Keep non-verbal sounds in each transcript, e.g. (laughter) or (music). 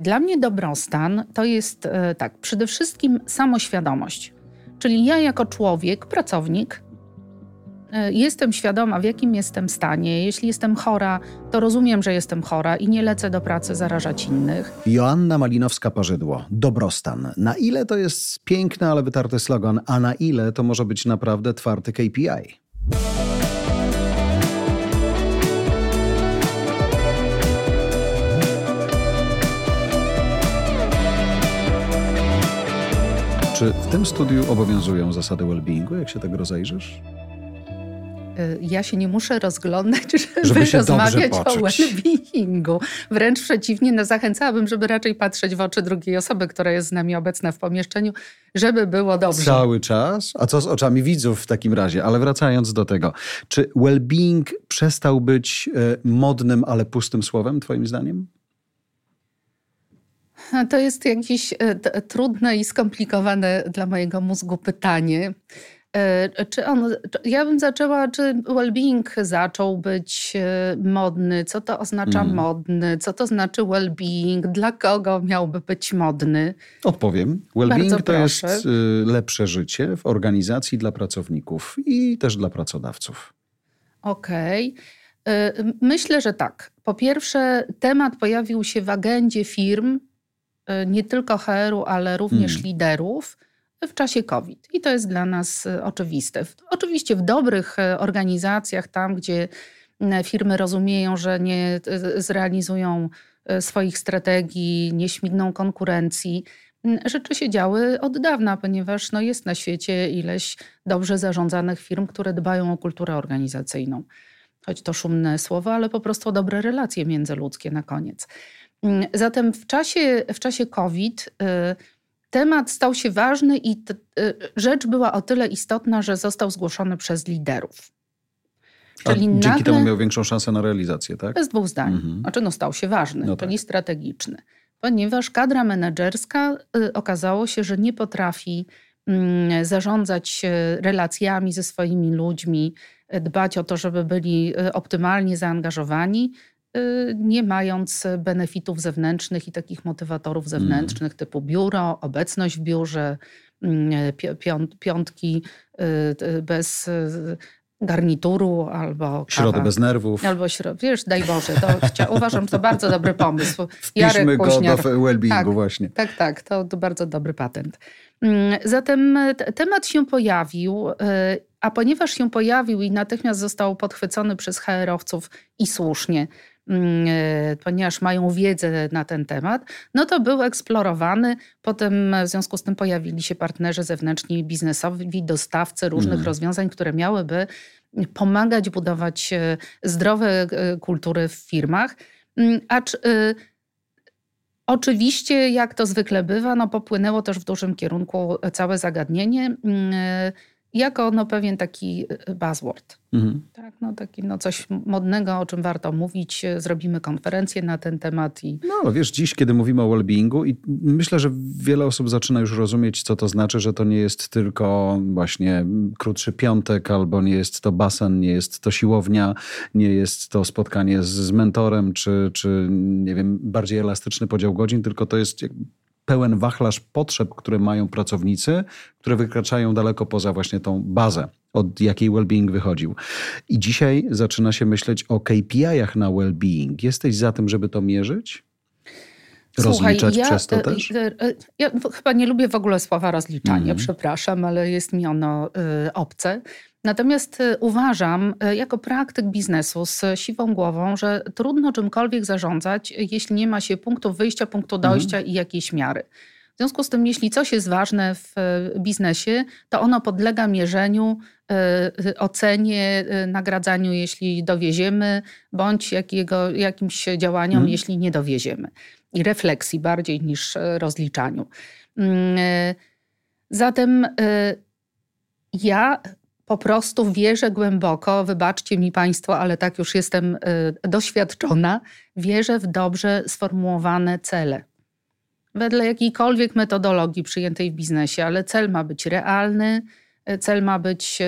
Dla mnie dobrostan to jest e, tak, przede wszystkim samoświadomość. Czyli ja jako człowiek, pracownik, e, jestem świadoma, w jakim jestem stanie. Jeśli jestem chora, to rozumiem, że jestem chora i nie lecę do pracy zarażać innych. Joanna Malinowska-Parzydło. Dobrostan. Na ile to jest piękny, ale wytarty slogan, a na ile to może być naprawdę twardy KPI? Czy w tym studiu obowiązują zasady well-beingu, jak się tak rozejrzysz? Y, ja się nie muszę rozglądać, (laughs) żeby, żeby rozmawiać o well-beingu. Wręcz przeciwnie, no zachęcałabym, żeby raczej patrzeć w oczy drugiej osoby, która jest z nami obecna w pomieszczeniu, żeby było dobrze. Cały czas? A co z oczami widzów w takim razie? Ale wracając do tego, czy well-being przestał być y, modnym, ale pustym słowem, twoim zdaniem? To jest jakieś e, trudne i skomplikowane dla mojego mózgu pytanie. E, czy on, ja bym zaczęła, czy well-being zaczął być e, modny? Co to oznacza mm. modny? Co to znaczy well-being? Dla kogo miałby być modny? Odpowiem. Well-being to jest lepsze życie w organizacji dla pracowników i też dla pracodawców. Okej. Okay. Myślę, że tak. Po pierwsze, temat pojawił się w agendzie firm nie tylko HR-u, ale również hmm. liderów w czasie COVID. I to jest dla nas y, oczywiste. Oczywiście w dobrych y, organizacjach, tam gdzie firmy rozumieją, że nie zrealizują swoich strategii, nie śmigną konkurencji, rzeczy się działy od dawna, ponieważ no, jest na świecie ileś dobrze zarządzanych firm, które dbają o kulturę organizacyjną. Choć to szumne słowo, ale po prostu o dobre relacje międzyludzkie na koniec. Mm, zatem w czasie, w czasie COVID y, temat stał się ważny i t, y, rzecz była o tyle istotna, że został zgłoszony przez liderów. Czyli A dzięki nagle, temu miał większą szansę na realizację, tak? Bez dwóch zdań. Mhm. Znaczy no stał się ważny, no czyli tak. strategiczny. Ponieważ kadra menedżerska y, okazało się, że nie potrafi mm, zarządzać relacjami ze swoimi ludźmi, dbać o to, żeby byli optymalnie zaangażowani, nie mając benefitów zewnętrznych i takich motywatorów mm. zewnętrznych typu biuro, obecność w biurze, mm, piątki y, bez garnituru albo Środę bez nerwów. Albo środę, wiesz, daj Boże, to chcia, uważam, to bardzo dobry pomysł. (laughs) Wpiszmy go do well-beingu tak, właśnie. Tak, tak, to, to bardzo dobry patent. Mm, zatem temat się pojawił, a ponieważ się pojawił i natychmiast został podchwycony przez HR-owców i słusznie, Mm, e, ponieważ mają wiedzę na ten temat, no to był eksplorowany. Potem w związku z tym pojawili się partnerzy zewnętrzni, biznesowi, dostawcy różnych mm. rozwiązań, które miałyby pomagać budować e, zdrowe e, kultury w firmach. Mm, acz Oczywiście, jak to zwykle bywa, no popłynęło też w dużym kierunku całe zagadnienie mm, jako no, pewien taki y, buzzword. Mhm. Tak, no, taki, no, coś modnego, o czym warto mówić. Zrobimy konferencję na ten temat. I... No, ale wiesz, dziś, kiedy mówimy o well-beingu i myślę, że wiele osób zaczyna już rozumieć, co to znaczy, że to nie jest tylko właśnie krótszy piątek, albo nie jest to basen, nie jest to siłownia, nie jest to spotkanie z, z mentorem, czy, czy nie wiem, bardziej elastyczny podział godzin, tylko to jest pełen wachlarz potrzeb, które mają pracownicy, które wykraczają daleko poza właśnie tą bazę, od jakiej well-being wychodził. I dzisiaj zaczyna się myśleć o KPI-ach na well-being. Jesteś za tym, żeby to mierzyć? Słuchaj, rozliczać ja, przez to e, też? E, e, ja chyba nie lubię w ogóle słowa rozliczanie, mm. przepraszam, ale jest mi ono y, obce. Natomiast y, uważam, y, jako praktyk biznesu z siwą głową, że trudno czymkolwiek zarządzać, jeśli nie ma się punktu wyjścia, punktu mhm. dojścia mm. i jakiejś miary. W związku z tym, jeśli coś jest ważne w y, biznesie, to ono podlega mierzeniu, ocenie, nagradzaniu, jeśli dowieziemy, bądź jakiego, jakimś działaniom, mm. jeśli nie dowieziemy. I refleksji bardziej niż rozliczaniu. Mm, zatem ja po prostu wierzę głęboko, wybaczcie mi Państwo, ale tak już jestem y, doświadczona, wierzę w dobrze sformułowane cele. Wedle jakiejkolwiek metodologii przyjętej w biznesie, ale cel ma być realny, Cel ma być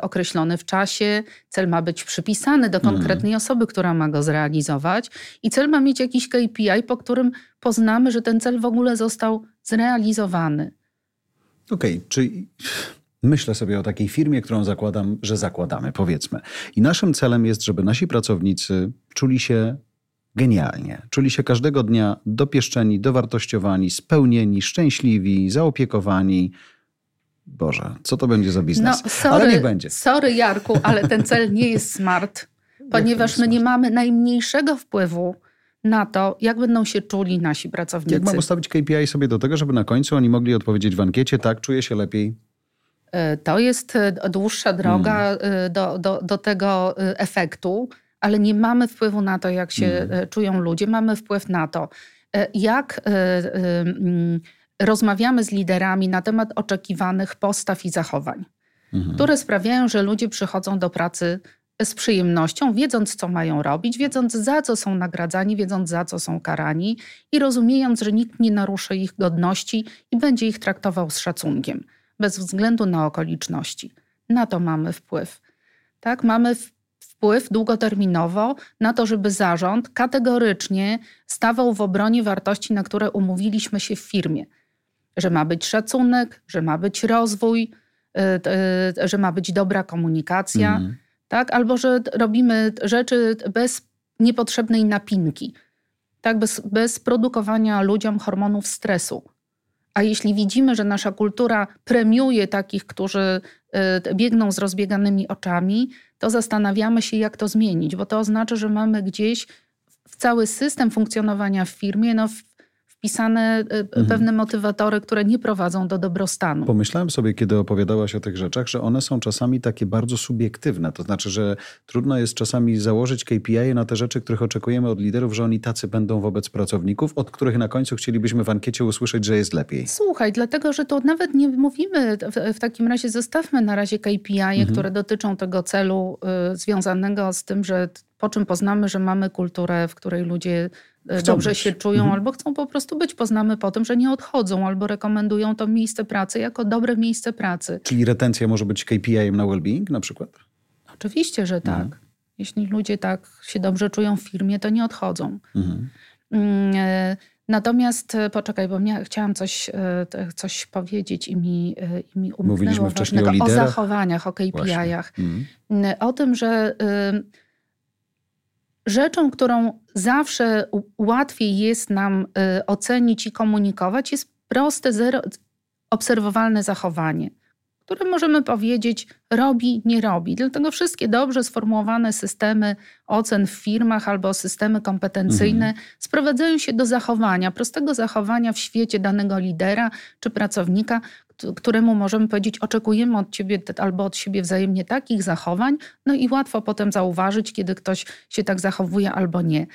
określony w czasie, cel ma być przypisany do konkretnej osoby, która ma go zrealizować, i cel ma mieć jakiś KPI, po którym poznamy, że ten cel w ogóle został zrealizowany. Okej, okay, czyli myślę sobie o takiej firmie, którą zakładam, że zakładamy, powiedzmy. I naszym celem jest, żeby nasi pracownicy czuli się genialnie. Czuli się każdego dnia dopieszczeni, dowartościowani, spełnieni, szczęśliwi, zaopiekowani. Boże, co to będzie za biznes? No, sorry, ale niech będzie. Sorry, Jarku, ale ten cel nie jest smart, (laughs) ponieważ my nie mamy najmniejszego wpływu na to, jak będą się czuli nasi pracownicy. Jak mam ustawić KPI sobie do tego, żeby na końcu oni mogli odpowiedzieć w ankiecie, tak, czuję się lepiej? E, to jest e, dłuższa droga hmm. do, do, do tego efektu ale nie mamy wpływu na to, jak się hmm. czują ludzie. Mamy wpływ na to, e, jak e, mm, rozmawiamy z liderami na temat oczekiwanych postaw i zachowań, mhm. które sprawiają, że ludzie przychodzą do pracy z przyjemnością, wiedząc, co mają robić, wiedząc, za co są nagradzani, wiedząc, za co są karani i rozumiejąc, że nikt nie naruszy ich godności i będzie ich traktował z szacunkiem, bez względu na okoliczności. Na to mamy wpływ. Tak, mamy wpływ długoterminowo na to, żeby zarząd kategorycznie stawał w obronie wartości, na które umówiliśmy się w firmie. Że ma być szacunek, że ma być rozwój, y, y, że ma być dobra komunikacja, mm. tak? albo że robimy rzeczy bez niepotrzebnej napinki, tak? bez, bez produkowania ludziom hormonów stresu. A jeśli widzimy, że nasza kultura premiuje takich, którzy y, biegną z rozbieganymi oczami, to zastanawiamy się, jak to zmienić, bo to oznacza, że mamy gdzieś w cały system funkcjonowania w firmie no, wpisane y, mhm. pewne motywatory, które nie prowadzą do dobrostanu. Pomyślałem sobie, kiedy opowiadałaś o tych rzeczach, że one są czasami takie bardzo subiektywne. To znaczy, że trudno jest czasami założyć KPI na te rzeczy, których oczekujemy od liderów, że oni tacy będą wobec pracowników, od których na końcu chcielibyśmy w ankiecie usłyszeć, że jest lepiej. Słuchaj, dlatego, że to nawet nie mówimy, w, w takim razie zostawmy na razie KPI, mhm. które dotyczą tego celu y, związanego z tym, że po czym poznamy, że mamy kulturę, w której ludzie chcą dobrze być. się czują mhm. albo chcą po prostu być. Poznamy po tym, że nie odchodzą albo rekomendują to miejsce pracy jako dobre miejsce pracy. Czyli retencja może być KPI na well-being na przykład? Oczywiście, że tak. Mhm. Jeśli ludzie tak się dobrze czują w firmie, to nie odchodzą. Mhm. Mm, e, natomiast e, poczekaj, bo ja chciałam coś, coś powiedzieć i mi, i mi umknęło Mówiliśmy wcześniej o, liderach. o zachowaniach, o KPI-ach. Mhm. Mm, o tym, że Rzeczą, którą zawsze łatwiej jest nam y, ocenić i komunikować, jest proste, zero, obserwowalne zachowanie, które możemy powiedzieć robi, nie robi. Dlatego wszystkie dobrze sformułowane systemy ocen w firmach albo systemy kompetencyjne mhm. sprowadzają się do zachowania, prostego zachowania w świecie danego lidera czy pracownika, któremu możemy powiedzieć, oczekujemy od ciebie albo od siebie wzajemnie takich zachowań, no i łatwo potem zauważyć, kiedy ktoś się tak zachowuje albo nie.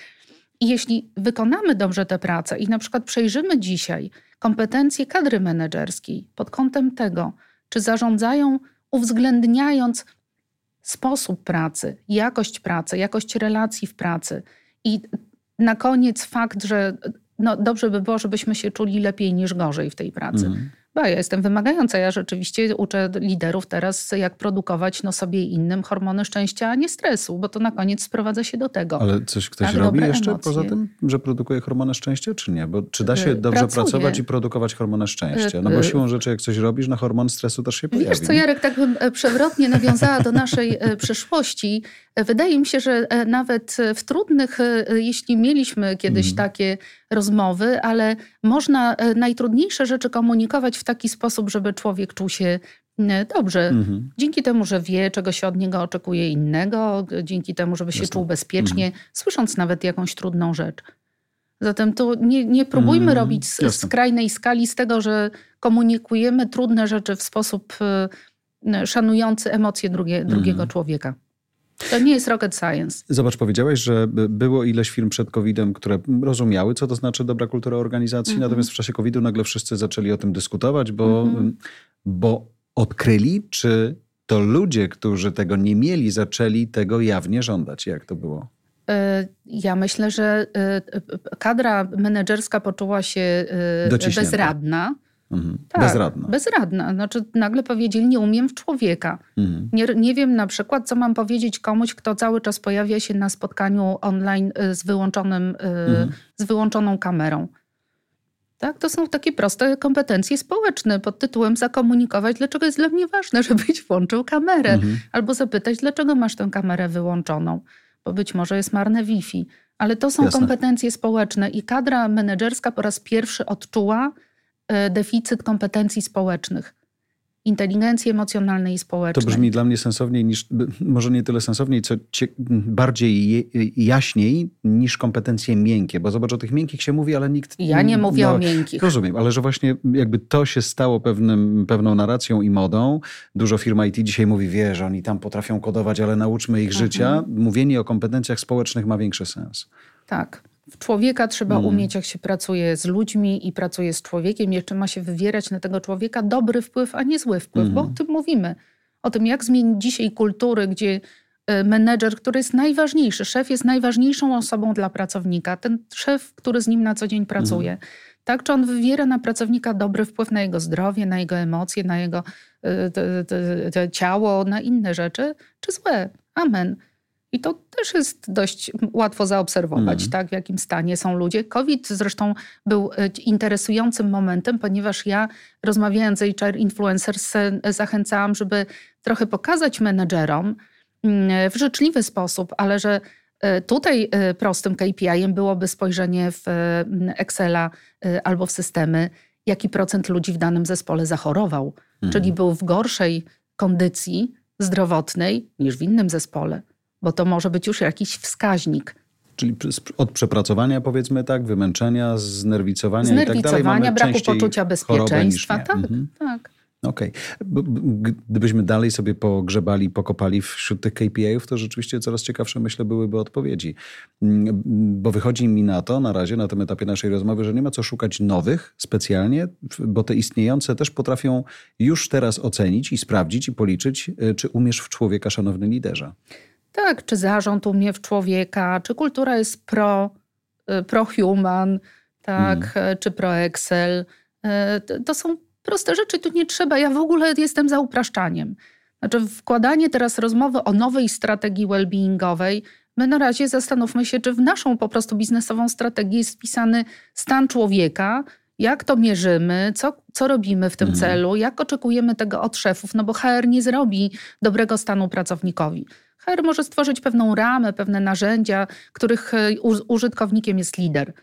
I jeśli wykonamy dobrze tę pracę i na przykład przejrzymy dzisiaj kompetencje kadry menedżerskiej pod kątem tego, czy zarządzają uwzględniając sposób pracy, jakość pracy, jakość relacji w pracy i na koniec fakt, że no dobrze by było, żebyśmy się czuli lepiej niż gorzej w tej pracy. Mm bo ja jestem wymagająca. Ja rzeczywiście uczę liderów teraz, jak produkować no, sobie i innym hormony szczęścia, a nie stresu, bo to na koniec sprowadza się do tego. Ale coś ktoś tak, robi jeszcze emocje. poza tym, że produkuje hormony szczęścia, czy nie? Bo czy da się y, dobrze pracować i produkować hormony szczęścia? No bo y, siłą rzeczy, jak coś robisz, na hormon stresu też się pojawi. Wiesz co, Jarek, tak bym e, przewrotnie nawiązała do naszej e, przyszłości. Wydaje mi się, że e, nawet w trudnych, jeśli mieliśmy kiedyś mm. takie rozmowy, ale można najtrudniejsze rzeczy komunikować w taki sposób, żeby człowiek czuł się e, dobrze. Mhm. Dzięki temu, że wie, czego się od niego oczekuje innego, dzięki temu, żeby się czuł bezpiecznie, mhm. słysząc nawet jakąś trudną rzecz. Zatem tu nie, nie próbujmy mhm. robić z, skrajnej skali z tego, że komunikujemy trudne rzeczy w sposób e, szanujący emocje drugie, drugiego mhm. człowieka. To nie jest rocket science. Zobacz, powiedziałeś, że było ileś firm przed COVID-em, które rozumiały, co to znaczy dobra kultura organizacji, mm -hmm. natomiast w czasie COVID-u nagle wszyscy zaczęli o tym dyskutować, bo, mm -hmm. bo odkryli, czy to ludzie, którzy tego nie mieli, zaczęli tego jawnie żądać. Jak to było? E, ja myślę, że e, kadra menedżerska poczuła się e, bezradna Mhm. Tak, bezradna. Bezradna. Znaczy nagle powiedzieli, nie umiem w człowieka. Mhm. Nie, nie wiem na przykład, co mam powiedzieć komuś, kto cały czas pojawia się na spotkaniu online y, z, wyłączonym, y, mhm. z wyłączoną kamerą. Tak? To są takie proste kompetencje społeczne pod tytułem zakomunikować, dlaczego jest dla mnie ważne, (laughs) żebyś włączył kamerę. Mhm. Albo zapytać, dlaczego masz tę kamerę wyłączoną, bo być może jest marne Wi-Fi. Ale to są Jasne. kompetencje społeczne i kadra menedżerska po raz pierwszy odczuła deficyt kompetencji społecznych inteligencji emocjonalnej i społecznej. To brzmi dla mnie sensowniej niż, może nie tyle sensowniej, co cie, bardziej jaśniej niż kompetencje miękkie, bo zobacz, o tych miękkich się mówi, ale nikt... Ja nie mówię no, o miękkich. Rozumiem, ale że właśnie jakby to się stało pewnym, pewną narracją i modą. Dużo firm IT dzisiaj mówi, wie, że oni tam potrafią kodować, ale nauczmy ich mhm. życia. Mówienie o kompetencjach społecznych ma większy sens. Tak. W człowieka trzeba mm. umieć, jak się pracuje z ludźmi i pracuje z człowiekiem. Jeszcze ma się wywierać na tego człowieka dobry wpływ, a nie zły wpływ, mm. bo o mhm. tym mówimy. O tym, jak zmienić dzisiaj kultury, gdzie e, menedżer, który jest najważniejszy, szef jest najważniejszą osobą dla pracownika, ten szef, który z nim na co dzień pracuje. Mm. Tak, czy on wywiera na pracownika dobry wpływ na jego zdrowie, na jego emocje, na jego y, ciało, na inne rzeczy, czy złe? Amen. I to też jest dość łatwo zaobserwować, mm. tak, w jakim stanie są ludzie. COVID zresztą był e, interesującym momentem, ponieważ ja rozmawiając z HR Influencers zachęcałam, żeby trochę pokazać menedżerom mm, w życzliwy sposób, ale że e, Tutaj e, prostym KPI-em byłoby spojrzenie w Excela albo w systemy, jaki procent ludzi w danym zespole zachorował, czyli był w gorszej kondycji zdrowotnej niż w innym zespole bo to może być już jakiś wskaźnik. Czyli od przepracowania, powiedzmy tak, wymęczenia, znerwicowania, znerwicowania i tak dalej. braku poczucia bezpieczeństwa. Tak, mhm. tak. Okej. Okay. Gdybyśmy dalej sobie pogrzebali, pokopali wśród tych KPI-ów, to rzeczywiście coraz ciekawsze, myślę, byłyby odpowiedzi. Mm, bo wychodzi mi na to, na razie, na tym etapie naszej rozmowy, że nie ma co szukać nowych specjalnie, bo te istniejące też potrafią już teraz ocenić i sprawdzić i policzyć, y, czy umiesz w człowieka, szanowny liderze. Tak, czy zarząd umie w człowieka, czy kultura jest pro, y, pro-human, tak, hmm. czy pro-Excel. Y, to są proste rzeczy, tu nie trzeba. Ja w ogóle jestem za upraszczaniem. Znaczy, wkładanie teraz rozmowy o nowej strategii well-beingowej, my na razie zastanówmy się, czy w naszą po prostu biznesową strategię jest wpisany stan człowieka, jak to mierzymy, co, co robimy w tym hmm. celu, jak oczekujemy tego od szefów, no bo HR nie zrobi dobrego stanu pracownikowi. HR może stworzyć pewną ramę, pewne narzędzia, których e, użytkownikiem jest lider.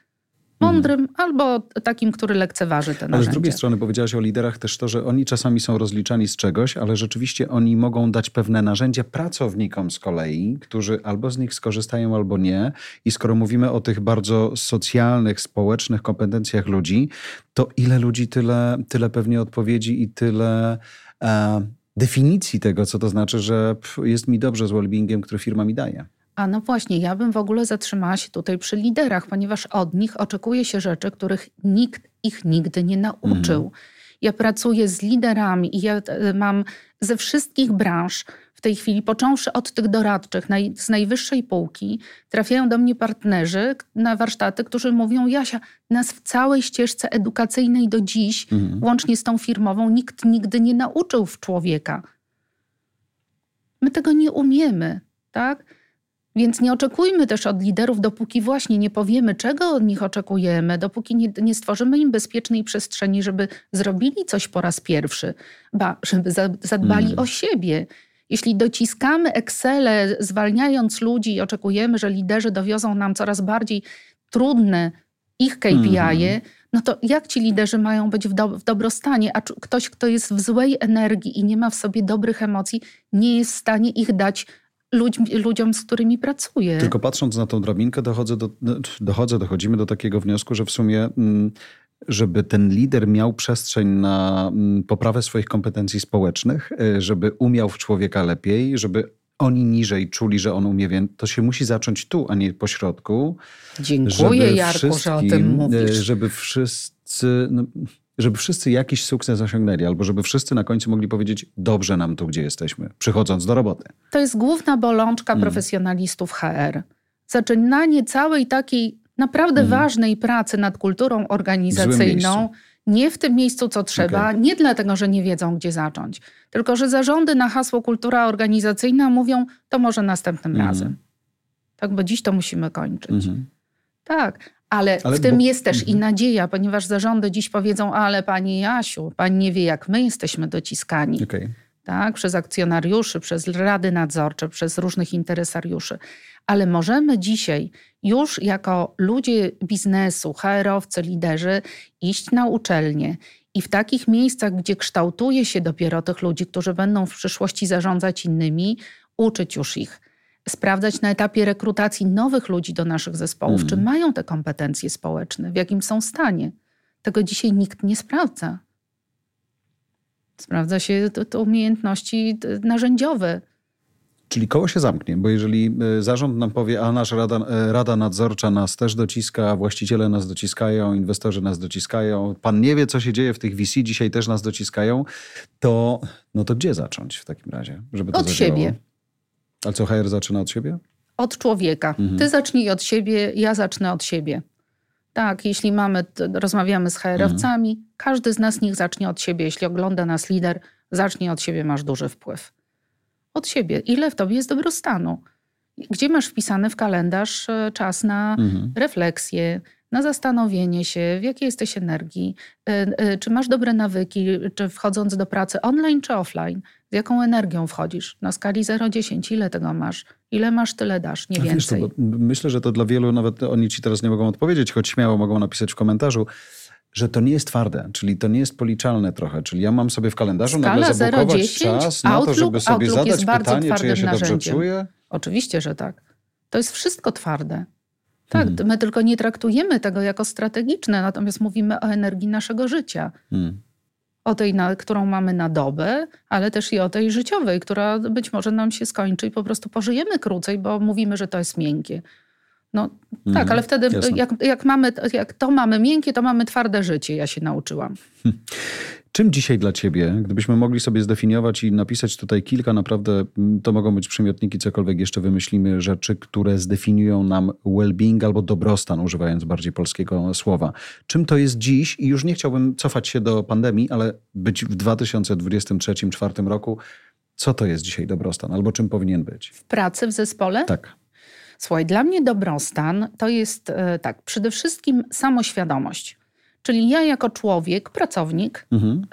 Mądrym mhm. albo takim, który lekceważy te narzędzia. Ale z drugiej strony powiedziałaś o liderach też to, że oni czasami są rozliczani z czegoś, ale rzeczywiście oni mogą dać pewne narzędzia pracownikom z kolei, którzy albo z nich skorzystają, albo nie. I skoro mówimy o tych bardzo socjalnych, społecznych kompetencjach ludzi, to ile ludzi, tyle, tyle pewnie odpowiedzi i tyle... E, definicji tego, co to znaczy, że jest mi dobrze z wellbeingiem, który firma mi daje. A no właśnie, ja bym w ogóle zatrzymała się tutaj przy liderach, ponieważ od nich oczekuje się rzeczy, których nikt ich nigdy nie nauczył. Mhm. Ja pracuję z liderami i ja e, mam ze wszystkich branż w tej chwili, począwszy od tych doradczych naj, z najwyższej półki, trafiają do mnie partnerzy na warsztaty, którzy mówią: Jasia, nas w całej ścieżce edukacyjnej do dziś, mhm. łącznie z tą firmową, nikt nigdy nie nauczył w człowieka. My tego nie umiemy, tak? Więc nie oczekujmy też od liderów, dopóki właśnie nie powiemy, czego od nich oczekujemy, dopóki nie, nie stworzymy im bezpiecznej przestrzeni, żeby zrobili coś po raz pierwszy, ba, żeby zadbali mm. o siebie. Jeśli dociskamy Excele, zwalniając ludzi i oczekujemy, że liderzy dowiozą nam coraz bardziej trudne ich KPI, mm. no to jak ci liderzy mają być w, do, w dobrostanie, a ktoś, kto jest w złej energii i nie ma w sobie dobrych emocji, nie jest w stanie ich dać ludźmi, ludziom, z którymi pracuję. Tylko patrząc na tą drabinkę, dochodzę, do, dochodzę, dochodzimy do takiego wniosku, że w sumie mm, żeby ten lider miał przestrzeń na mm, poprawę swoich kompetencji społecznych, y, żeby umiał w człowieka lepiej, żeby oni niżej czuli, że on umie więcej, to się musi zacząć tu, a nie po środku. Dziękuję Jarku, że o tym mówisz. Y, żeby wszyscy... No, żeby wszyscy jakiś sukces osiągnęli, albo żeby wszyscy na końcu mogli powiedzieć, dobrze nam tu, gdzie jesteśmy, przychodząc do roboty. To jest główna bolączka hmm. profesjonalistów HR. Zaczynanie całej takiej naprawdę hmm. ważnej pracy nad kulturą organizacyjną Nie w tym miejscu, co trzeba, okay. nie dlatego, że nie wiedzą, gdzie zacząć, tylko że zarządy na hasło kultura organizacyjna mówią, to może następnym mhm. razem. Tak, bo dziś to musimy kończyć. Mhm. Tak, ale, ale, w tym bo... jest też mhm. i nadzieja, ponieważ zarządy dziś powiedzą, ale pani Jasiu, pani nie wie, jak my jesteśmy dociskani. Okay. Tak, przez akcjonariuszy, przez rady nadzorcze, przez różnych interesariuszy. Ale możemy dzisiaj już jako ludzie biznesu, HR-owcy, liderzy iść na uczelnie i w takich miejscach, gdzie kształtuje się dopiero tych ludzi, którzy będą w przyszłości zarządzać innymi, uczyć już ich sprawdzać na etapie rekrutacji nowych ludzi do naszych zespołów, mm. czy mają te kompetencje społeczne, w jakim są stanie. Tego dzisiaj nikt nie sprawdza. Sprawdza się to, to umiejętności narzędziowe. Czyli koło się zamknie, bo jeżeli e, zarząd nam powie, a nasza rada, e, rada nadzorcza nas też dociska, właściciele nas dociskają, inwestorzy nas dociskają, pan nie wie, co się dzieje w tych VC, dzisiaj też nas dociskają, to, no to gdzie zacząć w takim razie? Żeby to Od zadziałało? siebie. A co HR zaczyna od siebie? Od człowieka. Mhm. Ty zacznij od siebie, ja zacznę od siebie. Tak, jeśli mamy, rozmawiamy z HR-owcami, mhm. każdy z nas niech zacznie od siebie. Jeśli ogląda nas lider, zacznij od siebie, masz duży wpływ. Od siebie. Ile w tobie jest dobrostanu? Gdzie masz wpisany w kalendarz e, czas na mhm. refleksję, na zastanowienie się, w jakiej jesteś energii, e, e, czy masz dobre nawyki, czy wchodząc do pracy online czy offline, z jaką energią wchodzisz? Na skali 0-10, ile tego masz? Ile masz, tyle dasz, nie więcej. Wiesz, myślę, że to dla wielu, nawet oni ci teraz nie mogą odpowiedzieć, choć śmiało mogą napisać w komentarzu, że to nie jest twarde, czyli to nie jest policzalne trochę. Czyli ja mam sobie w kalendarzu Skala nagle zabukować czas na to, żeby sobie Outlook zadać pytanie, czy ja się narzędziem. dobrze czuję? Oczywiście, że tak. To jest wszystko twarde. Tak, hmm. my tylko nie traktujemy tego jako strategiczne, natomiast mówimy o energii naszego życia. Hmm. O tej, na, którą mamy na dobę, ale też i o tej życiowej, która być może nam się skończy i po prostu pożyjemy krócej, bo mówimy, że to jest miękkie. No tak, hmm. ale wtedy jak, jak, mamy, jak to mamy miękkie, to mamy twarde życie, ja się nauczyłam. (laughs) Czym dzisiaj dla ciebie, gdybyśmy mogli sobie zdefiniować i napisać tutaj kilka naprawdę, mm, to mogą być przymiotniki, cokolwiek jeszcze wymyślimy, rzeczy, które zdefiniują nam well-being albo dobrostan, używając bardziej polskiego słowa. Czym to jest dziś? I już nie chciałbym cofać się do pandemii, ale być w 2023-2024 roku. Co to jest dzisiaj dobrostan albo czym powinien być? W pracy, w zespole? Tak. Słuchaj, dla mnie dobrostan to jest e, tak, przede wszystkim samoświadomość. Czyli ja jako człowiek, pracownik, mhm.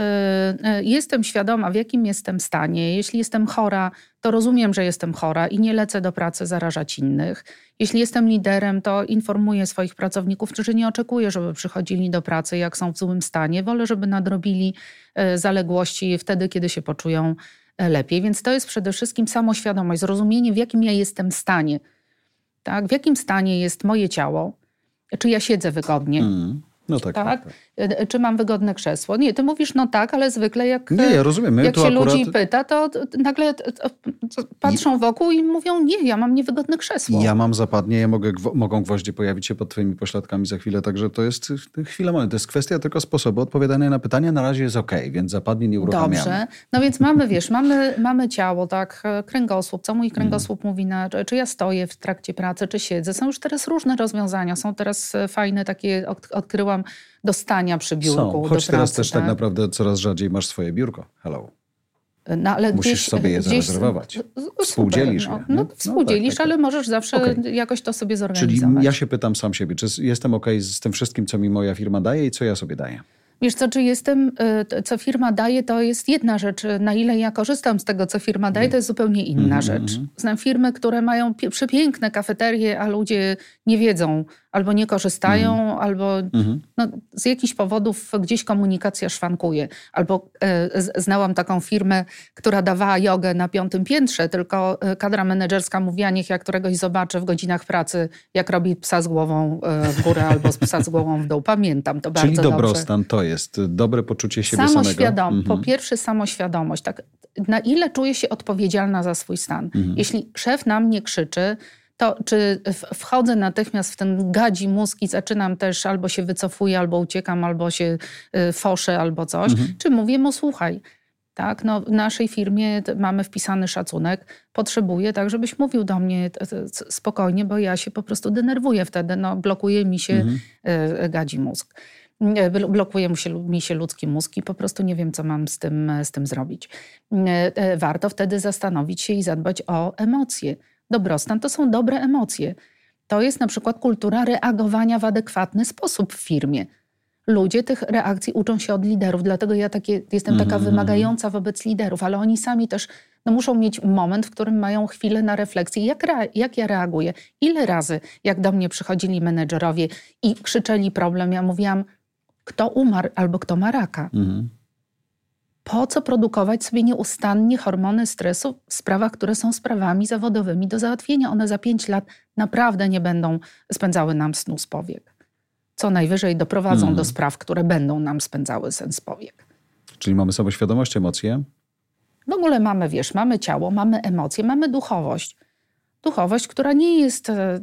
y, y, jestem świadoma, w jakim jestem stanie. Jeśli jestem chora, to rozumiem, że jestem chora i nie lecę do pracy zarażać innych. Jeśli jestem liderem, to informuję swoich pracowników, że nie oczekuję, żeby przychodzili do pracy, jak są w złym stanie. Wolę, żeby nadrobili y, zaległości wtedy, kiedy się poczują lepiej. Więc to jest przede wszystkim samoświadomość, zrozumienie, w jakim ja jestem stanie. Tak? W jakim stanie jest moje ciało, czy ja siedzę wygodnie. Mm no tak, tak, tak, tak. E, czy mam wygodne krzesło? Nie, ty mówisz, no tak, ale zwykle jak, nie, ja rozumiem. jak się akurat... ludzi pyta, to nagle patrzą wokół i mówią, nie, ja mam niewygodne krzesło. Ja mam zapadnie, ja mogę, mogą gwoździe pojawić się pod twoimi pośladkami za chwilę, także to jest chwila moment. To jest kwestia tylko sposobu odpowiadania na pytania. Na razie jest ok, więc zapadnie nie uruchamiamy. Dobrze, no więc mamy, wiesz, mamy, mamy ciało, tak, kręgosłup, co mój kręgosłup mm. mówi, na, czy ja stoję w trakcie pracy, czy siedzę. Są już teraz różne rozwiązania, są teraz fajne takie, odkryłam do stania przy biurku. Są, choć teraz pracy, też tak? tak naprawdę coraz rzadziej masz swoje biurko. Hello. No, Musisz gdzieś, sobie je gdzieś, zarezerwować. Współdzielisz super, no, je. No, współdzielisz, tak, tak, ale możesz zawsze okay. jakoś to sobie zorganizować. Czyli ja się pytam sam siebie, czy jestem ok z tym wszystkim, co mi moja firma daje i co ja sobie daję? Wiesz co, czy jestem, y, co firma daje, to jest jedna rzecz. Na ile ja korzystam z tego, co firma daje, to jest zupełnie inna mm -hmm. rzecz. Znam firmy, które mają przepiękne kafeterie, a ludzie nie wiedzą, albo nie korzystają, mm. albo mm. no, z jakichś powodów gdzieś komunikacja szwankuje. Albo e, znałam taką firmę, która dawała jogę na piątym piętrze, tylko e, kadra menedżerska mówiła, niech ja któregoś zobaczę w godzinach pracy, jak robi psa z głową e, w górę albo psa z głową w dół. Pamiętam to Czyli bardzo Czyli dobrostan dobrze. to jest dobre poczucie siebie Samoświadom, samego. Po pierwsze samoświadomość. Tak, na ile czuję się odpowiedzialna za swój stan. Mhm. Jeśli szef na mnie krzyczy, to czy wchodzę natychmiast w ten gadzi mózg i zaczynam też albo się wycofuję, albo uciekam, albo się y, foszę, albo coś, mhm. czy mówię mu słuchaj, tak, no w naszej firmie mamy wpisany szacunek, potrzebuję tak, żebyś mówił do mnie spokojnie, bo ja się po prostu denerwuję wtedy, no blokuje mi się mhm. Y, gadzi mózg. blokuje mi się, mi się ludzki mózg i po prostu nie wiem, co mam z tym, z tym zrobić. Warto wtedy zastanowić się i zadbać o emocje. Dobrostan to są dobre emocje. To jest na przykład kultura reagowania w adekwatny sposób w firmie. Ludzie tych reakcji uczą się od liderów, dlatego ja takie, jestem taka mm -hmm. wymagająca wobec liderów, ale oni sami też no, muszą mieć moment, w którym mają chwilę na refleksję, jak, jak ja reaguję. Ile razy, jak do mnie przychodzili menedżerowie i krzyczeli problem, ja mówiłam, kto umarł albo kto ma raka. Mm. Po co produkować sobie nieustannie hormony stresu w sprawach, które są sprawami zawodowymi do załatwienia? One za pięć lat naprawdę nie będą spędzały nam snu z powiek. Co najwyżej doprowadzą mm. do spraw, które będą nam spędzały sen z powiek. Czyli mamy samoświadomość, emocje? W ogóle mamy, wiesz, mamy ciało, mamy emocje, mamy duchowość. Duchowość, która nie jest e, e,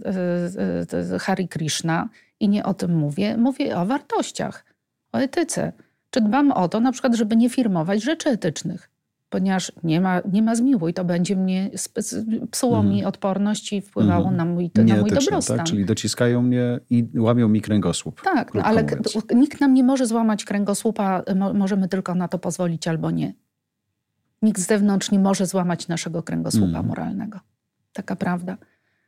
e, Hari Krishna i nie o tym mówię. Mówię o wartościach, o etyce. Czy dbam o to, na przykład, żeby nie firmować rzeczy etycznych, ponieważ nie ma, nie ma zmiłuj, to będzie mnie, psuło mm. mi odporność i wpływało mm. na mój, na mój dobrostan. Tak? Czyli dociskają mnie i łamią mi kręgosłup. Tak, no, ale mówiąc. nikt nam nie może złamać kręgosłupa, możemy tylko na to pozwolić albo nie. Nikt z zewnątrz nie może złamać naszego kręgosłupa mm. moralnego. Taka prawda.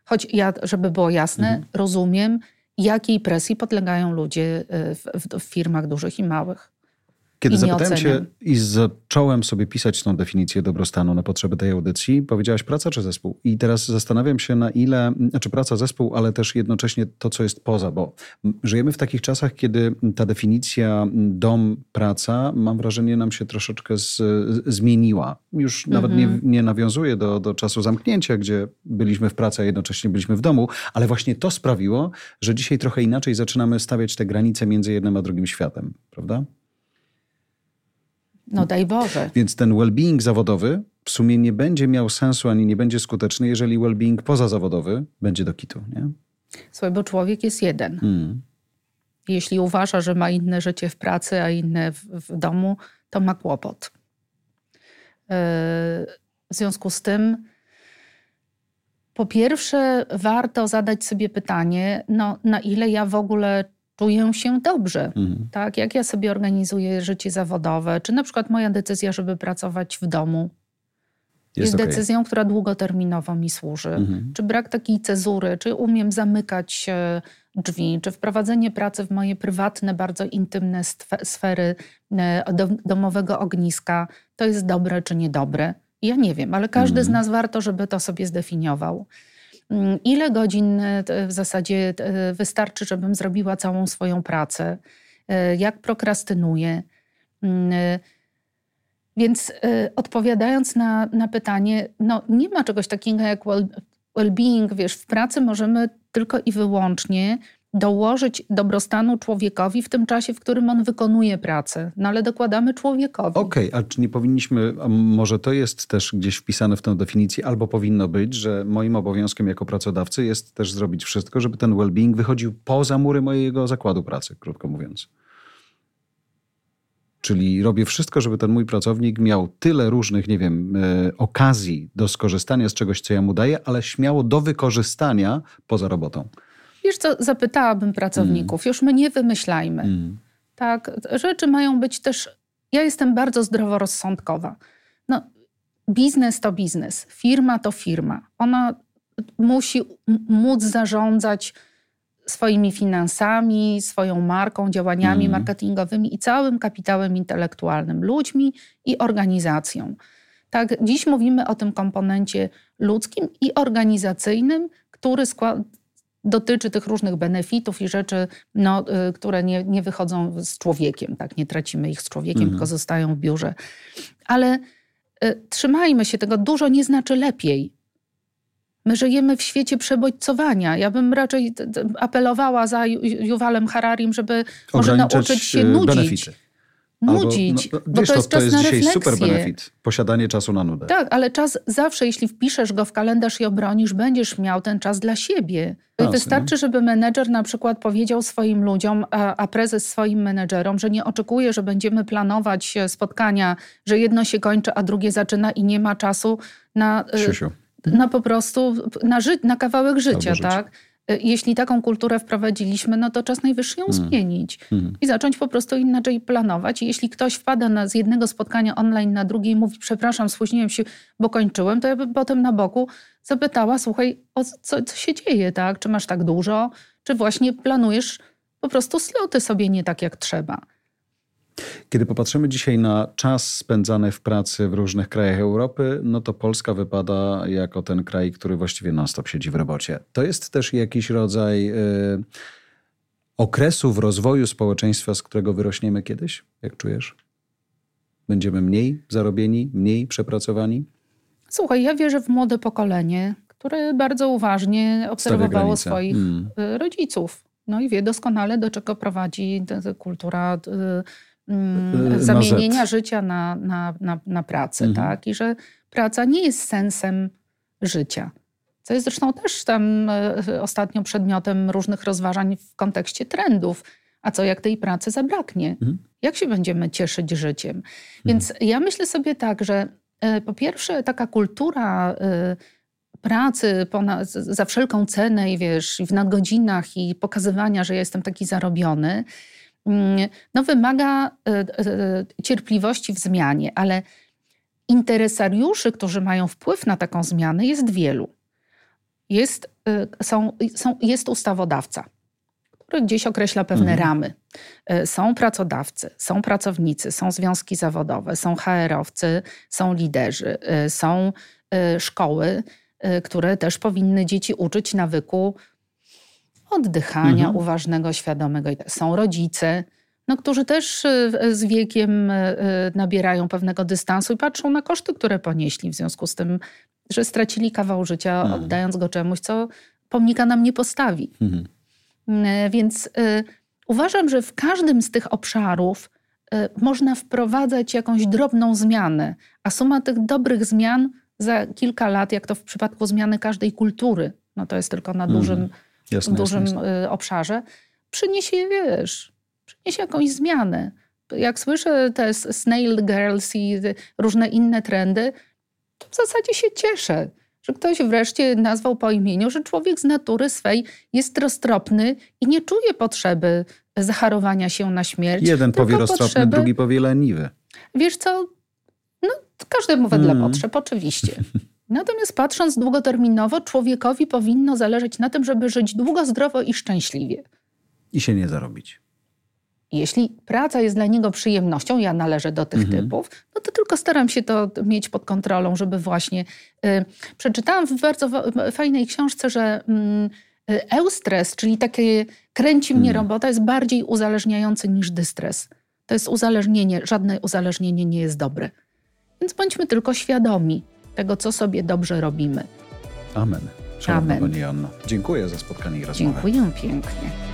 Choć ja, żeby było jasne, rozumiem, jakiej presji podlegają ludzie e, w, w, w firmach dużych i małych. Kiedy zapytałem cię i zacząłem sobie pisać tą definicję dobrostanu na potrzeby tej audycji, powiedziałaś praca czy zespół? I teraz zastanawiam się na ile, znaczy praca, zespół, ale też jednocześnie to, co jest poza, bo żyjemy w takich czasach, kiedy ta definicja dom, praca, mam wrażenie, nam się troszeczkę z, zmieniła. Już mhm. nawet nie, mhm. nie nawiązuje do, do czasu zamknięcia, gdzie byliśmy w pracy, a jednocześnie byliśmy w domu, ale właśnie to sprawiło, że dzisiaj trochę inaczej zaczynamy stawiać te granice między jednym a drugim światem, prawda? No daj Boże. Więc ten well-being zawodowy w sumie nie będzie miał sensu ani nie będzie skuteczny, jeżeli well-being pozazawodowy będzie do kitu, nie? Słuchaj, bo człowiek jest jeden. Hmm. Jeśli uważa, że ma inne życie w pracy, a inne w, w domu, to ma kłopot. Yy, w związku z tym, po pierwsze, warto zadać sobie pytanie, no, na ile ja w ogóle czuję się dobrze. Mhm. Tak? Jak ja sobie organizuję życie zawodowe, czy na przykład moja decyzja, żeby pracować w domu, jest, jest okay. decyzją, która długoterminowo mi służy. Mhm. Czy brak takiej cezury, czy umiem zamykać drzwi, czy wprowadzenie pracy w moje prywatne, bardzo intymne sfery e, domowego ogniska, to jest dobre czy niedobre. Ja nie wiem, ale każdy mhm. z nas warto, żeby to sobie zdefiniował. Mm, ile godzin e, w zasadzie e, wystarczy, żebym zrobiła całą swoją pracę, e, jak prokrastynuję. Mm, więc odpowiadając na, na pytanie, no nie ma czegoś takiego jak well-being, wiesz, w pracy możemy tylko i wyłącznie dołożyć dobrostanu człowiekowi w tym czasie, w którym on wykonuje pracę. No ale dokładamy człowiekowi. Okej, okay, a czy nie powinniśmy, może to jest też gdzieś wpisane w tę definicję, albo powinno być, że moim obowiązkiem jako pracodawcy jest też zrobić wszystko, żeby ten well-being wychodził poza mury mojego zakładu pracy, krótko mówiąc. Czyli robię wszystko, żeby ten mój pracownik miał tyle różnych, nie wiem, e, okazji do skorzystania z czegoś, co ja mu daję, ale śmiało do wykorzystania poza robotą. Wiesz co, zapytałabym pracowników, mm. już my nie wymyślajmy. Mm. Tak, rzeczy mają być też... Ja jestem bardzo zdroworozsądkowa. No, biznes to biznes, firma to firma. Ona musi móc zarządzać swoimi finansami, swoją marką, działaniami mm. marketingowymi i całym kapitałem intelektualnym, ludźmi i organizacją. Tak, dziś mówimy o tym komponencie ludzkim i organizacyjnym, który składa dotyczy tych różnych benefitów i rzeczy, no, y, które nie, nie wychodzą z człowiekiem, tak? Nie tracimy ich z człowiekiem, mhm. tylko zostają w biurze. Ale y, trzymajmy się tego, dużo nie znaczy lepiej. My żyjemy w świecie przebodźcowania. Ja bym raczej apelowała za Juwalem Hararim, żeby może nauczyć się nudzić. Benefity nudzić. Albo, no, bo wiesz, to jest to, to jest dzisiaj super benefit. Posiadanie czasu na nudę. Tak, ale czas zawsze, jeśli wpiszesz go w kalendarz i obronisz, będziesz miał ten czas dla siebie. Jasne. Wystarczy, żeby menedżer na przykład powiedział swoim ludziom, a, a prezes swoim menedżerom, że nie oczekuje, że będziemy planować spotkania, że jedno się kończy, a drugie zaczyna i nie ma czasu na, Siusiu. na po prostu na, ży na kawałek życia, tak? Y, jeśli taką kulturę wprowadziliśmy, no to czas najwyższy ją hmm. zmienić hmm. i zacząć po prostu inaczej planować. I jeśli ktoś wpada na, z jednego spotkania online na drugie i mówi, przepraszam, spóźniłem się, bo kończyłem, to ja bym potem na boku zapytała, słuchaj, o co, co się dzieje, tak? Czy masz tak dużo? Czy właśnie planujesz po prostu sloty sobie nie tak jak trzeba? Kiedy popatrzymy dzisiaj na czas spędzany w pracy w różnych krajach Europy, no to Polska wypada jako ten kraj, który właściwie non-stop siedzi w robocie. To jest też jakiś rodzaj y, okresu w rozwoju społeczeństwa, z którego wyrośniemy kiedyś, jak czujesz? Będziemy mniej zarobieni, mniej przepracowani? Słuchaj, ja wierzę w młode pokolenie, które bardzo uważnie obserwowało swoich hmm. Y, rodziców. No i wie doskonale, do czego prowadzi kultura Mm, y, zamienienia życia na, na, na, na pracę, mhm. tak? I że praca nie jest sensem życia. Co jest zresztą też tam e, ostatnio przedmiotem różnych rozważań w kontekście trendów. A co jak tej pracy zabraknie? Mhm. Jak się będziemy cieszyć życiem? Mhm. Więc ja myślę sobie tak, że e, po pierwsze taka kultura e, pracy ponad, za wszelką cenę i wiesz, w nadgodzinach i pokazywania, że ja jestem taki zarobiony, no, wymaga e, e, cierpliwości w zmianie, ale interesariuszy, którzy mają wpływ na taką zmianę, jest wielu. Jest, e, są, są, jest ustawodawca, który gdzieś określa pewne mhm. ramy. Są pracodawcy, są pracownicy, są związki zawodowe, są HR-owcy, są liderzy, są szkoły, które też powinny dzieci uczyć nawyku oddychania mhm. uważnego, świadomego. Są rodzice, no, którzy też e, z wiekiem e, nabierają pewnego dystansu i patrzą na koszty, które ponieśli w związku z tym, że stracili kawał życia, mhm. oddając go czemuś, co pomnika nam nie postawi. Mhm. E, więc y, uważam, że w każdym z tych obszarów y, można wprowadzać jakąś drobną zmianę, a suma tych dobrych zmian za kilka lat, jak to w przypadku zmiany każdej kultury, no to jest tylko na dużym jasne, dużym jasne. Y, obszarze, przyniesie, wiesz, przyniesie jakąś zmianę. Jak słyszę te snail girls i różne inne trendy, to w zasadzie się cieszę, że ktoś wreszcie nazwał po imieniu, że człowiek z natury swej jest roztropny i nie czuje potrzeby zacharowania się na śmierć. Jeden powie roztropny, potrzeby... drugi powie leniwy. Wiesz co, no, każdemu wedle hmm. potrzeb, oczywiście. (laughs) Natomiast patrząc długoterminowo, człowiekowi powinno zależeć na tym, żeby żyć długo, zdrowo i szczęśliwie. I się nie zarobić. Jeśli praca jest dla niego przyjemnością, ja należę do tych mhm. typów, no to tylko staram się to mieć pod kontrolą, żeby właśnie. Y, przeczytałam w bardzo fajnej książce, że y, eustres, czyli takie kręci mnie mhm. robota, jest bardziej uzależniający niż dystres. To jest uzależnienie, żadne uzależnienie nie jest dobre. Więc bądźmy tylko świadomi tego, co sobie dobrze robimy. Amen. Szanowna Amen. Pani Joanno, dziękuję za spotkanie i rozmowę. Dziękuję pięknie.